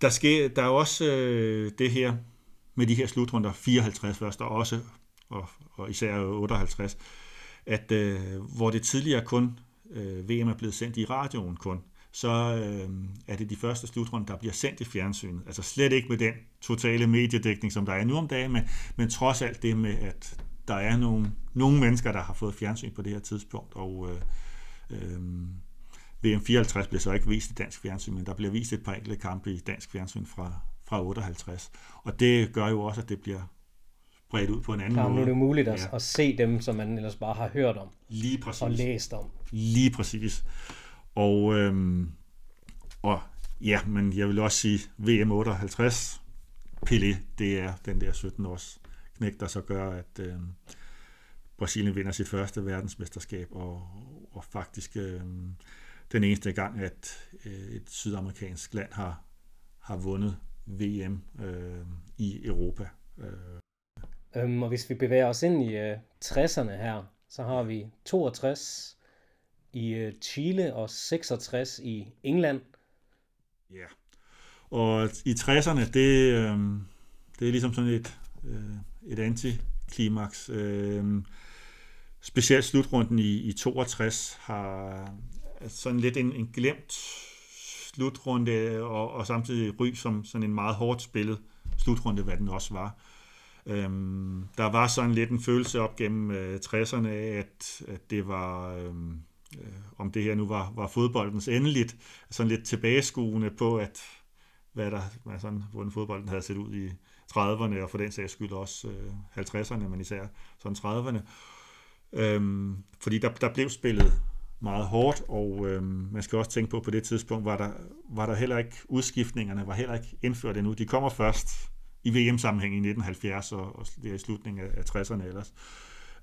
der, sker, der er også øh, det her med de her slutrunder, 54 først, og også, og, og især 58, at øh, hvor det tidligere kun, øh, VM er blevet sendt i radioen kun, så øh, er det de første slutrunder, der bliver sendt i fjernsynet. Altså slet ikke med den totale mediedækning, som der er nu om dagen, men, men trods alt det med, at der er nogle, nogle mennesker, der har fået fjernsyn på det her tidspunkt, og øh, øh, VM 54 bliver så ikke vist i dansk fjernsyn, men der bliver vist et par enkelte kampe i dansk fjernsyn fra, fra 58. Og det gør jo også, at det bliver bredt ud på en anden Klar, måde. Nu er det muligt at, ja. at se dem, som man ellers bare har hørt om. Lige præcis. Og læst om. Lige præcis. Og, øhm, og ja, men jeg vil også sige, VM 58, Pelé, det er den der 17 års knæk, der så gør, at øh, Brasilien vinder sit første verdensmesterskab, og, og faktisk øh, den eneste gang, at øh, et sydamerikansk land har, har vundet VM øh, i Europa. Øh. Øhm, og hvis vi bevæger os ind i øh, 60'erne her, så har vi 62 i øh, Chile og 66 i England. Ja, og i 60'erne, det, øh, det er ligesom sådan et, øh, et antiklimaks. Øh, specielt slutrunden i, i 62 har altså, sådan lidt en, en glemt slutrunde, og, og samtidig ry som sådan en meget hårdt spillet slutrunde, hvad den også var. Øhm, der var sådan lidt en følelse op gennem øh, 60'erne af, at, at det var, øhm, øh, om det her nu var, var fodboldens endeligt, sådan lidt tilbageskuende på, at hvad der, hvad sådan, hvordan fodbolden havde set ud i 30'erne, og for den sags skyld også øh, 50'erne, men især sådan 30'erne. Øhm, fordi der, der blev spillet meget hårdt, og øhm, man skal også tænke på, på det tidspunkt var der, var der heller ikke, udskiftningerne var heller ikke indført endnu. De kommer først i VM-sammenhæng i 1970 og, og det er i slutningen af, af 60'erne ellers.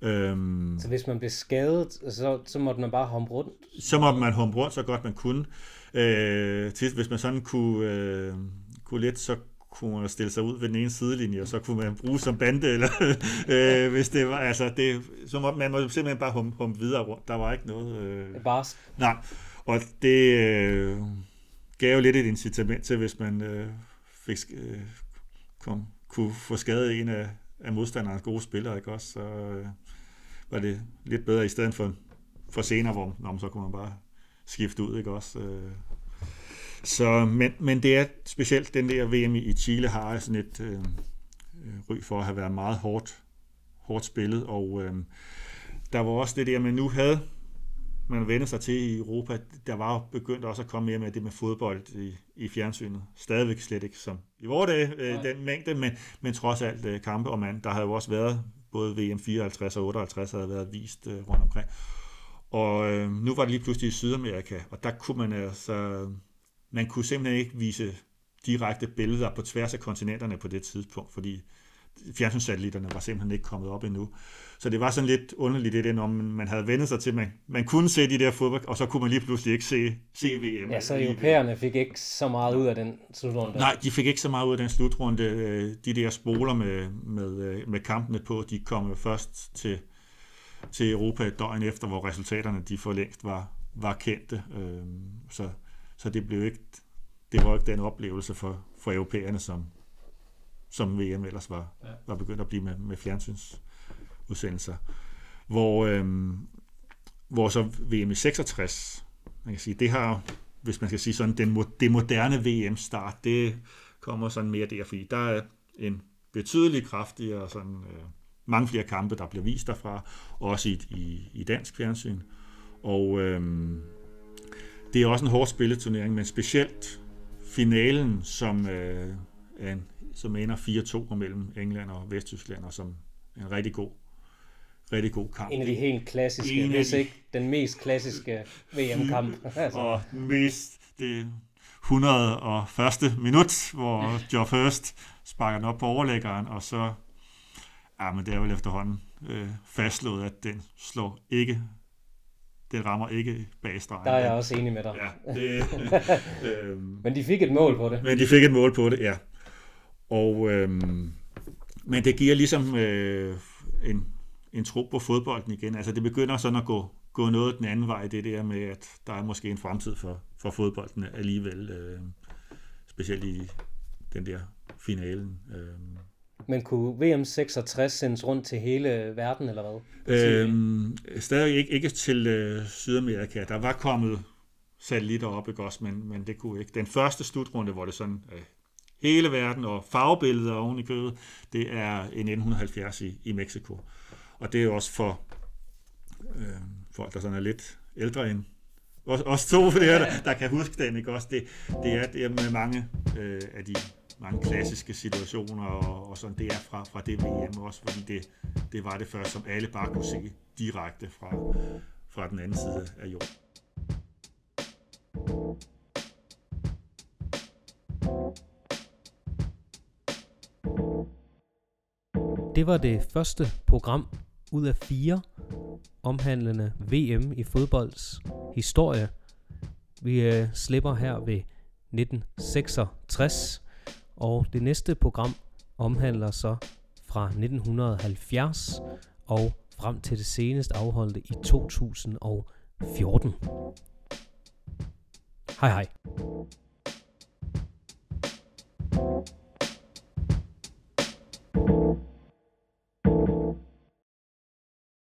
Øhm, så hvis man blev skadet, så, så måtte man bare humpe rundt? Så måtte man humpe rundt så godt man kunne. Øh, til, hvis man sådan kunne, øh, kunne lidt, så kunne man stille sig ud ved den ene sidelinje, og så kunne man bruge som bande, eller [laughs] øh, hvis det var, altså det, så måtte man måtte simpelthen bare humpe, humpe videre rundt. Der var ikke noget... Øh, det bare... Nej, og det øh, gav jo lidt et incitament til, hvis man øh, fik, øh, kom, kunne få skadet en af, af modstanderens gode spillere, ikke også? Så øh, var det lidt bedre i stedet for, for senere, hvor når så kunne man bare skifte ud, ikke også? Øh, så, men, men det er specielt den der VM i Chile har sådan et øh, ry for at have været meget hårdt, hårdt spillet, og øh, der var også det der med, nu havde man vender sig til i Europa, der var jo begyndt også at komme mere med det med fodbold i, i fjernsynet. Stadigvæk slet ikke som i vores dag, øh, den mængde, men, men trods alt øh, kampe, og man, der havde jo også været, både VM 54 og 58 havde været vist øh, rundt omkring. Og øh, nu var det lige pludselig i Sydamerika, og der kunne man altså, man kunne simpelthen ikke vise direkte billeder på tværs af kontinenterne på det tidspunkt, fordi fjernsynssatellitterne var simpelthen ikke kommet op endnu. Så det var sådan lidt underligt det, når man havde vendt sig til, at man, man kunne se de der fodbold, og så kunne man lige pludselig ikke se, se VM. Ja, så europæerne fik ikke så meget ud af den slutrunde. Nej, de fik ikke så meget ud af den slutrunde. Øh, de der spoler med, med, øh, med kampene på, de kom først til, til Europa et døgn efter, hvor resultaterne de for længst var, var kendte. Øh, så, så det blev ikke, det var ikke den oplevelse for, for europæerne, som, som VM ellers var, ja. var begyndt at blive med, med fjernsynsudsendelser. Hvor, øhm, hvor så VM i 66, man kan sige, det har, hvis man skal sige sådan, den, det moderne VM-start, det kommer sådan mere der, fordi der er en betydelig kraftigere, sådan, øh, mange flere kampe, der bliver vist derfra, også i, i, i dansk fjernsyn. Og øhm, det er også en hård spilleturnering, men specielt finalen, som øh, en som ender 4-2 mellem England og Vesttyskland, og som en rigtig god, rigtig god kamp. En af de helt klassiske, en hvis de... ikke den mest klassiske VM-kamp. altså. [laughs] Og mest, det 101. minut, hvor Joe Hurst sparker den op på overlæggeren, og så, ja, men det er vel efterhånden øh, fastslået, at den slår ikke, den rammer ikke bag stregen. Der er jeg også enig med dig. Ja, det, [laughs] øh, men de fik et mål på det. Men de fik et mål på det, ja. Og, øh, men det giver ligesom øh, en, en tro på fodbolden igen. Altså det begynder sådan at gå, gå noget den anden vej, det der med, at der er måske en fremtid for, for fodbolden alligevel. Øh, specielt i den der finalen. Øh. Men kunne VM 66 sendes rundt til hele verden, eller hvad? Øhm, stadig ikke, ikke til øh, Sydamerika. Der var kommet satellitter op, ikke også, men, men det kunne ikke. Den første slutrunde, hvor det sådan øh, hele verden og farvebilleder oven i kødet, det er i 1970 i, i Mexico. Og det er også for øh, folk, der sådan er lidt ældre end os, os to, for [laughs] det her, der, der kan huske den, ikke også? Det, det, er, det er med mange øh, af de mange klassiske situationer, og, og sådan, det er fra, fra det VM også, fordi det, det var det første, som alle bare kunne se direkte fra, fra den anden side af jorden. Det var det første program ud af fire omhandlende VM i fodbolds historie. Vi øh, slipper her ved 1966, og det næste program omhandler så fra 1970 og frem til det senest afholdte i 2014. Hej hej.